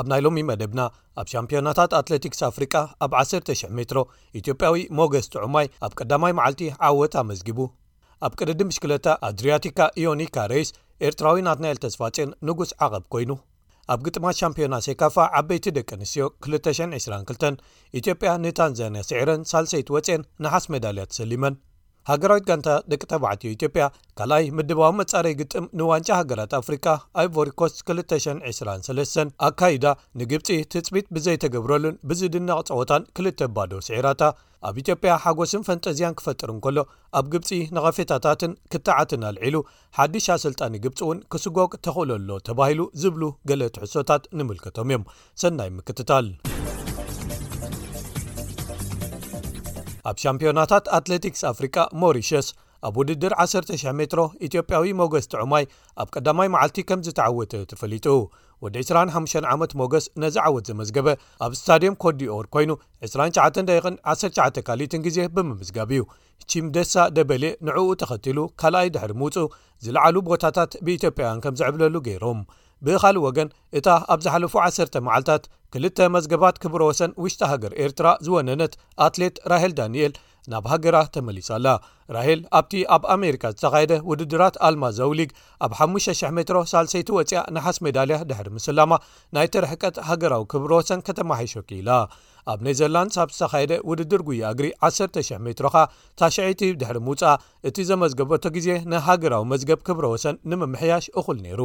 ኣብ ናይ ሎሚ መደብና ኣብ ሻምፕዮናታት ኣትለቲክስ ኣፍሪቃ ኣብ 10,000 ሜትሮ ኢትዮጵያዊ ሞገስ ጥዑማይ ኣብ ቀዳማይ መዓልቲ ዓወት ኣመዝጊቡ ኣብ ቅድድም ብሽክለታ ኣድሪያቲካ ኢዮኒካ ሬይስ ኤርትራዊ ናትናኤል ተስፋጼን ንጉስ ዓቐብ ኮይኑ ኣብ ግጥማት ሻምፕዮና ሴካፋ ዓበይቲ ደቂ ኣንስትዮ 222 ኢትዮጵያ ንታንዛንያ ስዒረን ሳልሰይቲ ወፅኤን ነሓስ መዳልያ ተሰሊመን ሃገራዊት ጋንታ ደቂ ተባዕትዮ ኢትዮጵያ ካልኣይ ምድባዊ መፃረይ ግጥም ንዋንጫ ሃገራት ኣፍሪቃ ኣይቮሪኮስት 2023 ኣካይዳ ንግብፂ ትፅቢት ብዘይተገብረሉን ብዝድነቕ ፀወታን ክልተ ባዶ ስዒራታ። ኣብ ኢትዮጵያ ሓጎስን ፈንጠዝያን ክፈጥር እንከሎ ኣብ ግብፂ ነቐፌታታትን ክትዓትን ኣልዒሉ። ሓድሽ ኣሰልጣኒ ግብፂ እውን ክስጎግ ተኽእሎ ኣሎ ተባሂሉ ዝብሉ ገለ ትሕዝቶታት ንምልከቶም እዮም ሰናይ ምክትታል። ኣብ ሻምፒዮናታት ኣትሌቲክስ ኣፍሪቃ ሞሪሸስ ኣብ ውድድር 10,00 ሜትሮ ኢትዮጵያዊ ሞገስ ጥዑማይ ኣብ ቀዳማይ መዓልቲ ከም ዝተዓወተ ተፈሊጡ ወዲ 25 ዓመት ሞገስ ነዚ ዓወት ዘመዝገበ ኣብ ስታድየም ኮዲኦር ኮይኑ 29 ደቂቕን 19 ካሊትን ግዜ ብምምዝጋብ እዩ ቺምደሳ ደበሌ ንዕኡ ተኸቲሉ ካልኣይ ድሕሪ ምውጽኡ ዝለዓሉ ቦታታት ብኢትዮጵያውያን ከም ዝዕብለሉ ገይሮም። ብኻልእ ወገን እታ ኣብ ዝሓለፉ ዓሰርተ መዓልታት ክልተ መዝገባት ክብረ ወሰን ውሽጢ ሃገር ኤርትራ ዝወነነት ኣትሌት ራሄል ዳንኤል ናብ ሃገራ ተመሊሳ ኣላ። ራሄል ኣብቲ ኣብ ኣሜሪካ ዝተኻየደ ውድድራት ኣልማዛዊ ሊግ ኣብ ሓሙሽተ ሽሕ ሜትሮ ሳልሰይቲ ወጺኣ ነሓስ ሜዳልያ ድሕሪ ምስላማ ናይቲ ርሕቀት ሃገራዊ ክብረ ወሰን ከተመሓይሾ ክኢላ። ኣብ ኔዘርላንድስ ኣብ ዝተኻየደ ውድድር ጉያ እግሪ ዓሰርተ ሽሕ ሜትሮ ከኣ ታሽዐይቲ ድሕሪ ምውጽኣ እቲ ዘመዝገበቶ ግዜ ንሃገራዊ መዝገብ ክብረ ወሰን ንምምሕያሽ እኹል ነይሩ።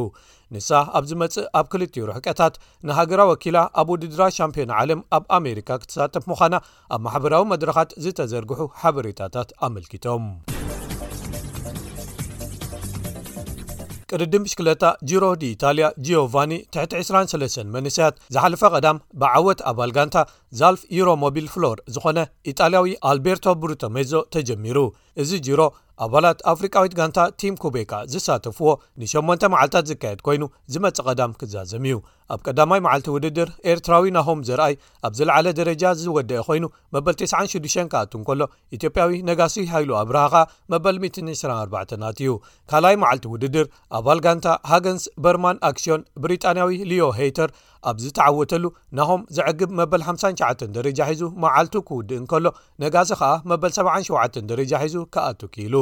ንሳ ኣብ ዝመጽእ ኣብ ክልቲኡ ርሕቀታት ንሃገራ ወኪላ ኣብ ውድድራት ሻምፒዮና ዓለም ኣብ ኣሜሪካ ክትሳተፍ ምዃና ኣብ ማሕበራዊ መድረኻት ዝተዘርግሑ ሓበሬታታት ኣመልኪቶም። ቅድድም ብሽክለታ ጂሮ ዲኢታልያ ጂዮቫኒ ትሕቲ ዕስራን ሰለስተን መንእሰያት ዝሓለፈ ቀዳም ብዓወት ኣባል ጋንታ ዛልፍ ዩሮ ሞቢል ፍሎር ዝኾነ ኢጣልያዊ ኣልቤርቶ ብሩቶ ሜዞ ተጀሚሩ እዚ ጅሮ ኣባላት ኣፍሪቃዊት ጋንታ ቲም ኩቤካ ዝሳተፍዎ ንሸሞንተ መዓልታት ዝካየድ ኮይኑ ዝመጽእ ቀዳም ክዛዘም እዩ ኣብ ቀዳማይ መዓልቲ ውድድር ኤርትራዊ ናሆም ዘርኣይ ኣብ ዝለዓለ ደረጃ ዝወደአ ኮይኑ መበል 96 ክኣቱ እንከሎ ኢትዮጵያዊ ነጋሲ ሃይሉ ኣብርሃኻ መበል 124 ኣትዩ ካልኣይ መዓልቲ ውድድር ኣባል ጋንታ ሃገንስ በርማን ኣክስዮን ብሪጣንያዊ ልዮ ሄይተር ኣብ ዝተዓወተሉ ናሆም ዘዕግብ መበል 59 ደረጃ ሒዙ መዓልቱ ክውድእ እንከሎ ነጋሰ ከኣ መበል 77 ደረጃ ሒዙ ክኣቱ ክኢሉ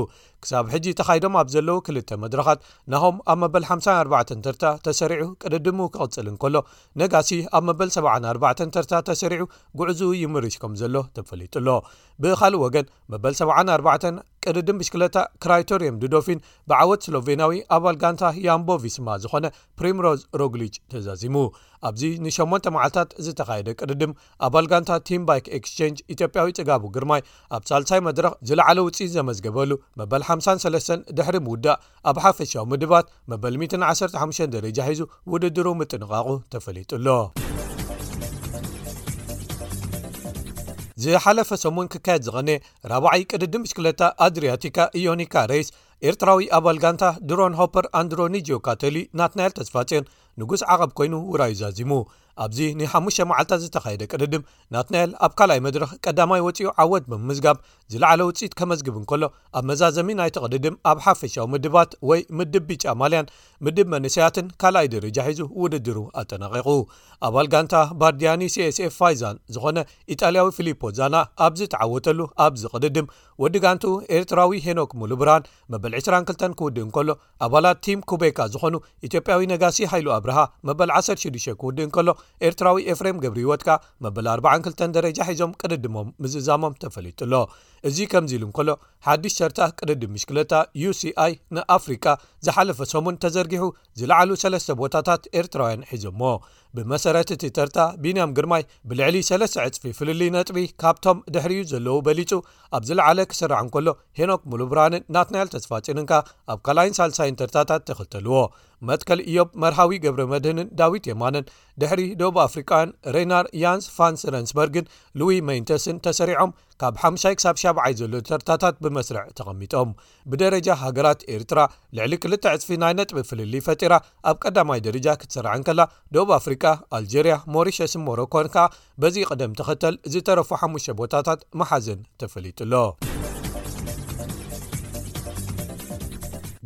ክሳብ ሕጂ ተኻይዶም ኣብ ዘለዉ ክልተ መድረኻት ናሆም ኣብ መበል 54 ተርታ ተሰሪዑ ቅድድሙ ክቕጽል እንከሎ ነጋሲ ኣብ መበል 74 ተርታ ተሰሪዑ ጉዕዙኡ ይምርሽ ከም ዘሎ ተፈሊጡ ኣሎ ብኻልእ ወገን መበል ሰብዓን ኣርባዕተን ቅድድም ብሽክለታ ክራይቶርየም ድዶፊን ብዓወት ስሎቬንያዊ ኣባል ጋንታ ያምቦ ቪስማ ዝኾነ ፕሪምሮዝ ሮግሊች ተዛዚሙ ኣብዚ ን8 መዓልታት ዝተኻየደ ቅድድም ኣባል ጋንታ ቲም ባይክ ኤክስቸንጅ ኢትዮጵያዊ ጽጋቡ ግርማይ ኣብ ሳልሳይ መድረኽ ዝለዓለ ውፅኢት ዘመዝገበሉ መበል ሓ3 ድሕሪ ምውዳእ ኣብ ሓፈሻዊ ምድባት መበል 115 ደረጃ ሒዙ ውድድሩ ምጥንቓቑ ተፈሊጡ ኣሎ ዝሓለፈ ሰሙን ክካየድ ዝቐነ ራብዓይ ቅድዲ ምሽክለታ ኣድርያቲካ ኢዮኒካ ሬይስ ኤርትራዊ ኣባል ጋንታ ድሮን ሆፐር ኣንድሮ ኒጂዮካተሊ ናትናኤል ተስፋፅዮን ንጉስ ዓቐብ ኮይኑ ውራዩ ዛዚሙ። ኣብዚ ንሓሙሽተ መዓልታት ዝተኻየደ ቅድድም፣ ናትናኤል ኣብ ካልኣይ መድረኽ ቀዳማይ ወጺኡ ዓወት ብምምዝጋብ ዝለዓለ ውጽኢት ከመዝግብ እንከሎ፣ ኣብ መዛዘሚ ናይቲ ቅድድም ኣብ ሓፈሻዊ ምድባት ወይ ምድብ ቢጫ ማልያን ምድብ መንእሰያትን ካልኣይ ደረጃ ሒዙ ውድድሩ ኣጠናቒቑ። ኣባል ጋንታ ባርዲያኒ ሲኤስኤፍ ፋይዛን ዝኾነ ኢጣልያዊ ፊሊፖ ዛና ኣብ ዝተዓወተሉ ኣብዚ ቅድድም፣ ወዲ ጋንትኡ ኤርትራዊ ሄኖክ ሙሉብርሃን፣ መበል 2ራን ክልተን ክውድእ እንከሎ ኣባላት ቲም ኩቤካ ዝኾኑ ኢትዮጵያዊ ነጋሲ ሃይሉ ኣብርሃ መበል ዓሰርተ ሽዱሽተ ክውድእ እንከሎ ኤርትራዊ ኤፍሬም ገብሪ ህይወት ከኣ መበል ኣርባዓን ክልተን ደረጃ ሒዞም ቅድድሞም ምዝዛሞም ተፈሊጡ ኣሎ እዚ ከምዚ ኢሉ እንከሎ ሓድሽ ተርታ ቅድድም ምሽክለታ uሲኣይ ንኣፍሪቃ ዝሓለፈ ሰሙን ተዘርጊሑ ዝለዓሉ ሰለስተ ቦታታት ኤርትራውያን ሒዞሞ ብመሰረት እቲ ተርታ ቢንያም ግርማይ ብልዕሊ ሰለስተ ዕፅፊ ፍልልይ ነጥቢ ካብቶም ድሕሪኡ ዘለዉ በሊፁ ኣብ ዝለዓለ ክስራዕ እንከሎ ሄኖክ ሙሉብርሃንን ናትናኤል ተስፋፅዮንን ከኣ ኣብ ካልኣይን ሳልሳይን ተርታታት ተኸተልዎ መትከል እዮብ መርሃዊ ገብረ መድህንን ዳዊት የማነን ድሕሪ ደቡብ ኣፍሪቃውያን ሬናር ያንስ ፋንስ ረንስበርግን ሉዊ መይንተስን ተሰሪዖም ካብ ሓሙሻይ ክሳብ ሻብዓይ ዘሎ ተርታታት ብመስርዕ ተቐሚጦም ብደረጃ ሃገራት ኤርትራ ልዕሊ ክልተ ዕጽፊ ናይ ነጥቢ ፍልልይ ፈጢራ ኣብ ቀዳማይ ደረጃ ክትስራዕ እንከላ ደቡብ ኣፍሪቃ፣ ኣልጀርያ፣ ሞሪሸስን ሞሮኮን ከኣ በዚ ቅደም ተኸተል ዝተረፉ ሓሙሽተ ቦታታት ምሓዘን ተፈሊጡ'ሎ።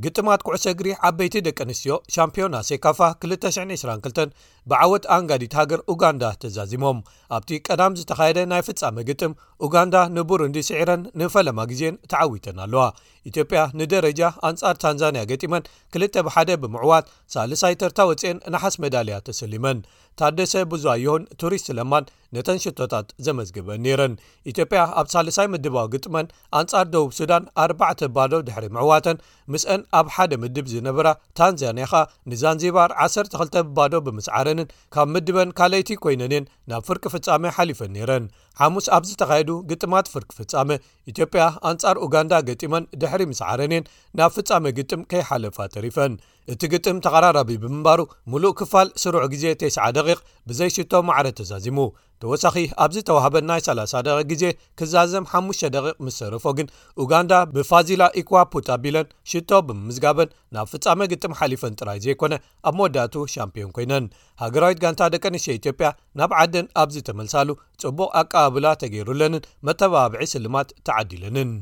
ግጥማት ኩዕሶ እግሪ ዓበይቲ ደቂ ኣንስትዮ ሻምፕዮና ሴካፋ 222 ብዓወት ኣኣንጋዲት ሃገር ኡጋንዳ ተዛዚሞም። ኣብቲ ቀዳም ዝተኻየደ ናይ ፍጻመ ግጥም ኡጋንዳ ንቡሩንዲ ስዒረን ንፈለማ ግዜን ተዓዊተን ኣለዋ። ኢትዮጵያ ንደረጃ ኣንጻር ታንዛንያ ገጢመን ክልተ ብሓደ ብምዕዋት ሳልሳይ ተርታ ወጺኤን ነሓስ መዳልያ ተሰሊመን። ታደሰ ብዙኣየሁን ቱሪስት ለማን ነተን ሽቶታት ዘመዝግበን ነይረን። ኢትዮጵያ ኣብ ሳልሳይ ምድባዊ ግጥመን ኣንጻር ደቡብ ሱዳን ኣርባዕተ ባዶ ድሕሪ ምዕዋተን ምስአን ኣብ ሓደ ምድብ ዝነበራ ታንዛንያ ከኣ ንዛንዚባር ዓሰርተ ክልተ ብ ባዶ ብምስዓረንን ካብ ምድበን ካልኣይቲ ኰይነን'የን ናብ ፍርቂ ፍጻመ ሓሊፈን ነይረን። ሓሙስ ኣብ ዝተኻየዱ ግጥማት ፍርቂ ፍጻመ፣ ኢትዮጵያ ኣንጻር ኡጋንዳ ገጢመን ድሕሪ ምስዓረን'የን ናብ ፍጻመ ግጥም ከይሓለፋ ተሪፈን። እቲ ግጥም ተቐራራቢ ብምንባሩ ምሉእ ክፋል ስሩዕ ግዜ ቴስዓ ደቒቕ ብዘይ ሽቶ ማዕረ ተዛዚሙ። ተወሳኺ ኣብ ዝተዋህበ ናይ ሰላሳ ደቒቕ ግዜ ክዛዘም ሓሙሽተ ደቒቕ ምስ ተረፎ ግን ኡጋንዳ ብፋዚላ ኢክዋፑታ ኣቢለን ሽቶ ብምምዝጋበን ናብ ፍጻመ ግጥም ሓሊፈን ጥራይ ዘይኮነ ኣብ መወዳእትኡ ሻምፕዮን ኮይነን። ሃገራዊት ጋንታ ደቂ ኣንስትዮ ኢትዮጵያ ናብ ዓደን ኣብ ዝተመልሳሉ ጽቡቕ ኣቀባብላ ተገይሩለንን መተባባብዒ ስልማት ተዓዲለንን።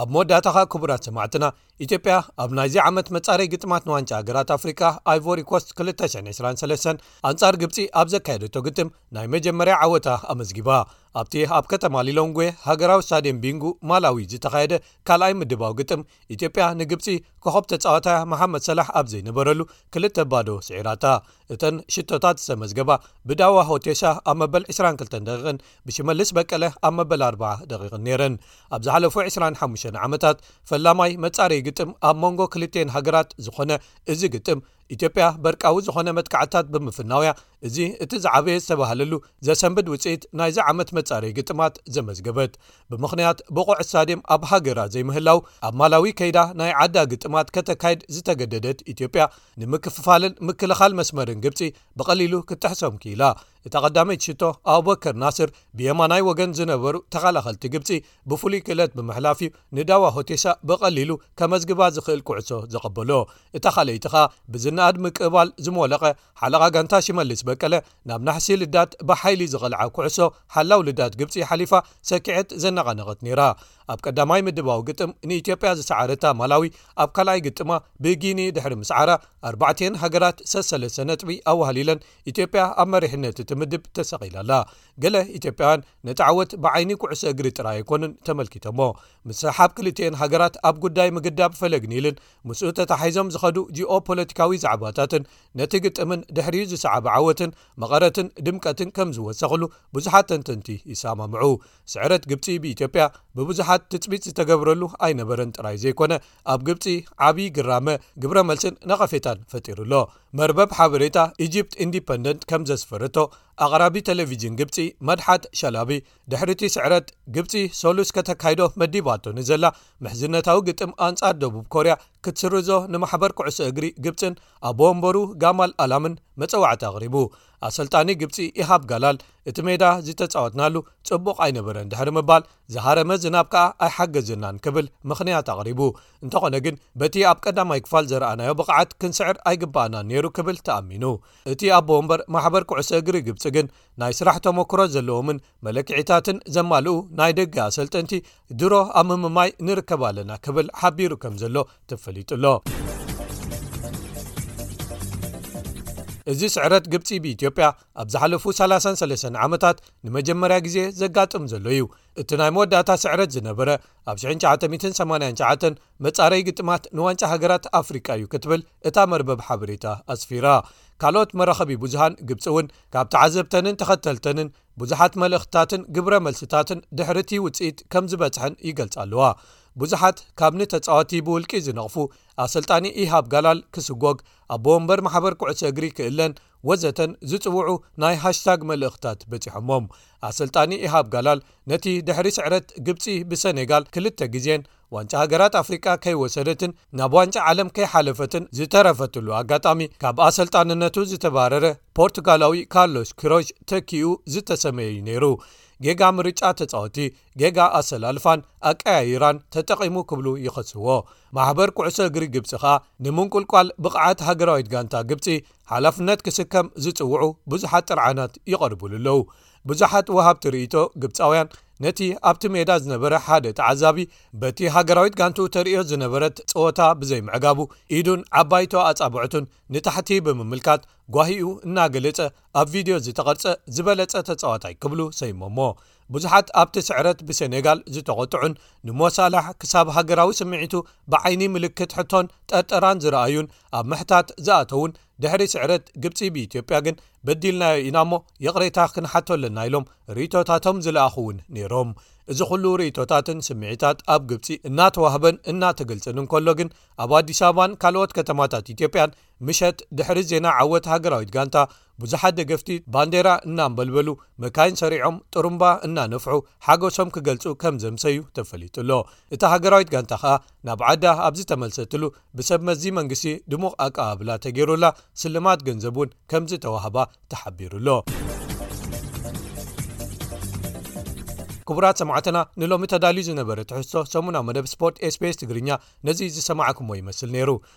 ኣብ መወዳእታ ከኣ ክቡራት ሰማዕትና ኢትዮጵያ ኣብ ናይዚ ዓመት መጻረይ ግጥማት ንዋንጫ ሃገራት ኣፍሪቃ ኣይቮሪ ኮስት 223 ኣንጻር ግብፂ ኣብ ዘካየደቶ ግጥም ናይ መጀመርያ ዓወታ ኣመዝጊባ ኣብቲ ኣብ ከተማ ሊሎንጉ ሃገራዊ ስታድየም ቢንጉ ማላዊ ዝተኻየደ ካልኣይ ምድባዊ ግጥም ኢትዮጵያ ንግብፂ ኮኸብ ተፃዋታያ መሓመድ ሰላሕ ኣብ ዘይነበረሉ ክልተ ባዶ ስዒራታ እተን ሽቶታት ዝተመዝገባ ብዳዋ ሆቴሻ ኣብ መበል 22 ደቂቕን ብሽመልስ በቀለ ኣብ መበል ኣርባዓ ደቒቕን ነይረን። ኣብ ዝሓለፉ ዕስራን ሓሙሽተን ዓመታት ፈላማይ መጻረዪ ግጥም ኣብ መንጎ ክልቲኤን ሃገራት ዝኾነ እዚ ግጥም፣ ኢትዮጵያ በርቃዊ ዝኾነ መጥቃዕትታት ብምፍናው'ያ እዚ እቲ ዝዓበየ ዝተባህለሉ ዘሰንብድ ውጽኢት ናይዚ ዓመት መጻረዪ ግጥማት ዘመዝገበት። ብምኽንያት ብቑዕ ስታድየም ኣብ ሃገራ ዘይምህላው ኣብ ማላዊ ከይዳ ናይ ዓዳ ግጥማት ከተካይድ ዝተገደደት ኢትዮጵያ፣ ንምክፍፋልን ምክልኻል መስመርን ግብጺ ብቐሊሉ ክትጥሕሶም ክኢላ። እታ ቀዳመይቲ ሽቶ ኣቡበከር ናስር ብየማናይ ወገን ዝነበሩ ተኸላኸልቲ ግብፂ ብፍሉይ ክእለት ብምሕላፍ እዩ ንዳዋ ሆቴሳ ብቐሊሉ ከመዝግባ ዝኽእል ኩዕሶ ዘቐበሎ እታ ካልኣይቲ ከኣ ብዝነኣድ ምቅባል ዝሞለቐ ሓለቓ ጋንታ ሽመልስ በቀለ ናብ ናሕሲ ልዳት ብሓይሊ ዝቐልዓ ኩዕሶ ሓላው ልዳት ግብፂ ሓሊፋ ሰኪዐት ዘነቓነቐት ነይራ ኣብ ቀዳማይ ምድባዊ ግጥም ንኢትዮጵያ ዝሰዓረታ ማላዊ ኣብ ካልኣይ ግጥማ ብጊኒ ድሕሪ ምስዓራ ኣርባዕቲኤን ሃገራት ሰሰለሰ ነጥቢ ኣዋህሊለን ኢትዮጵያ ኣብ መሪሕነት እቲ ምድብ ተሰቒላ ኣላ። ገለ ኢትዮጵያውያን ነቲ ዓወት ብዓይኒ ኩዕሶ እግሪ ጥራይ ኣይኰኑን ተመልኪቶሞ። ምስሕሓብ ክልቲኤን ሃገራት ኣብ ጉዳይ ምግዳብ ፈለግ ኒልን ምስኡ ተተሓሒዞም ዝኸዱ ጂኦፖለቲካዊ ዛዕባታትን ነቲ ግጥምን ድሕሪኡ ዝሰዓበ ዓወትን መቐረትን ድምቀትን ከም ዝወሰኽሉ ብዙሓት ተንተንቲ ይሰማምዑ። ስዕረት ግብጺ ብኢትዮጵያ ብብዙሓት ትጽቢት ዝተገብረሉ ኣይነበረን ጥራይ ዘይኰነ ኣብ ግብጺ ዓቢ ግራመ፣ ግብረ መልስን ነቐፌታን ፈጢሩ ኣሎ። መርበብ ሓበሬታ ኢጅፕት ኢንዲፐንደንት ከም ዘስፈረቶ፣ ኣቕራቢ ተለቪዥን ግብጺ መድሓት ሸላቢ፣ ድሕሪ'ቲ ስዕረት፣ ግብጺ ሰሉስ ከተካይዶ መዲባቶ ንዘላ ምሕዝነታዊ ግጥም ኣንጻር ደቡብ ኮርያ ክትስርዞ ንማሕበር ኩዕሶ እግሪ ግብጽን ኣቦወንበሩ ጋማል ኣላምን መጸዋዕታ ኣቕሪቡ። ኣሰልጣኒ ግብጺ ኢሃብ ጋላል፣ እቲ ሜዳ ዝተጻወትናሉ ጽቡቕ ኣይነበረን ድሕሪ ምባል፣ ዝሃረመ ዝናብ ከኣ ኣይሓገዘናን ክብል ምኽንያት ኣቕሪቡ። እንተኾነ ግን በቲ ኣብ ቀዳማይ ክፋል ዘረኣናዮ ብቕዓት ክንስዕር ኣይግበኣናን ነይሩ ክብል ተኣሚኑ እቲ ኣቦ ወንበር ማሕበር ኩዕሶ እግሪ ግብፂ ግን ናይ ስራሕ ተሞክሮ ዘለዎምን መለክዒታትን ዘማልኡ ናይ ደገ ኣሰልጠንቲ ድሮ ኣብ ምምማይ ንርከብ ኣለና ክብል ሓቢሩ ከም ዘሎ ተፈሊጡ ኣሎ እዚ ስዕረት ግብፂ ብኢትዮጵያ ኣብ ዝሓለፉ 33 ዓመታት ንመጀመርያ ግዜ ዘጋጥም ዘሎ እዩ እቲ ናይ መወዳእታ ስዕረት ዝነበረ ኣብ 1989 መጻረይ ግጥማት ንዋንጫ ሃገራት ኣፍሪቃ እዩ ክትብል እታ መርበብ ሓበሬታ ኣስፊራ ካልኦት መራኸቢ ብዙሃን ግብፂ እውን ካብ ተዓዘብተንን ተኸተልተንን ብዙሓት መልእኽትታትን ግብረ መልስታትን ድሕርቲ ውፅኢት ከም ዝበፅሐን ይገልፃ ኣለዋ ብዙሓት ካብ ንተፃዋቲ ብውልቂ ዝነቕፉ ኣሰልጣኒ ኢሃብ ጋላል ክስጎግ ኣቦ ወንበር ማሕበር ኩዕሶ እግሪ ክእለን ወዘተን ዝጽውዑ ናይ ሃሽታግ መልእኽታት በጺሖሞም። ኣሰልጣኒ ኢሃብ ጋላል ነቲ ድሕሪ ስዕረት ግብጺ ብሰኔጋል ክልተ ግዜን ዋንጫ ሃገራት ኣፍሪቃ ከይወሰደትን ናብ ዋንጫ ዓለም ከይሓለፈትን ዝተረፈትሉ ኣጋጣሚ ካብ ኣሰልጣንነቱ ዝተባረረ ፖርቱጋላዊ ካርሎሽ ኪሮሽ ተኪኡ ዝተሰመየ'ዩ ነይሩ። ጌጋ ምርጫ ተጻወቲ፣ ጌጋ ኣሰላልፋን ኣቀያይራን ተጠቒሙ ክብሉ ይኸስዎ። ማሕበር ኩዕሶ እግሪ ግብጺ ከኣ ንምንቁልቋል ብቕዓት ሃገራዊት ጋንታ ግብጺ ሓላፍነት ክስከም ዝጽውዑ ብዙሓት ጥርዓናት ይቐርብሉ ኣለዉ። ብዙሓት ወሃብቲ ርእይቶ ግብጻውያን ነቲ ኣብቲ ሜዳ ዝነበረ ሓደ ተዓዛቢ በቲ ሃገራዊት ጋንትኡ ተርእዮ ዝነበረት ጸወታ ብዘይምዕጋቡ ኢዱን ዓባይቶ ኣጻብዕቱን ንታሕቲ ብምምልካት ጓሂኡ እናገለጸ ኣብ ቪድዮ ዝተቐርጸ ዝበለጸ ተጻዋታይ ክብሉ ሰይሞሞ። ብዙሓት ኣብቲ ስዕረት ብሰኔጋል ዝተቖጥዑን ንሞሳላሕ ክሳብ ሃገራዊ ስምዒቱ ብዓይኒ ምልክት ሕቶን ጠርጠራን ዝረኣዩን ኣብ ምሕታት ዝኣተዉን ድሕሪ ስዕረት ግብፂ ብኢትዮጵያ ግን በዲልናዮ ኢና እሞ ይቕሬታ ክንሓቶ ኣለና ኢሎም ርእቶታቶም ዝለኣኹ እውን ነይሮም እዚ ኩሉ ርእቶታትን ስምዒታት ኣብ ግብፂ እናተዋህበን እናተገልፀን እንከሎ ግን ኣብ ኣዲስ ኣበባን ካልኦት ከተማታት ኢትዮጵያን ምሸት ድሕሪ ዜና ዓወት ሃገራዊት ጋንታ ብዙሓት ደገፍቲ ባንዴራ እናንበልበሉ መካይን ሰሪዖም ጥሩምባ እናነፍሑ ሓጎሶም ክገልጹ ከም ዘምሰዩ ተፈሊጡ ኣሎ እታ ሃገራዊት ጋንታ ከኣ ናብ ዓዳ ኣብ ዝተመልሰትሉ ብሰብ መዚ መንግስቲ ድሙቕ ኣቀባብላ ተገይሩላ ስልማት ገንዘብ እውን ከምዝተዋህባ ተሓቢሩ ኣሎ ክቡራት ሰማዕትና ንሎሚ ተዳልዩ ዝነበረ ትሕዝቶ ሰሙናዊ መደብ ስፖርት ስፔስ ትግርኛ ነዚ ዝሰማዕኩምዎ ይመስል ነይሩ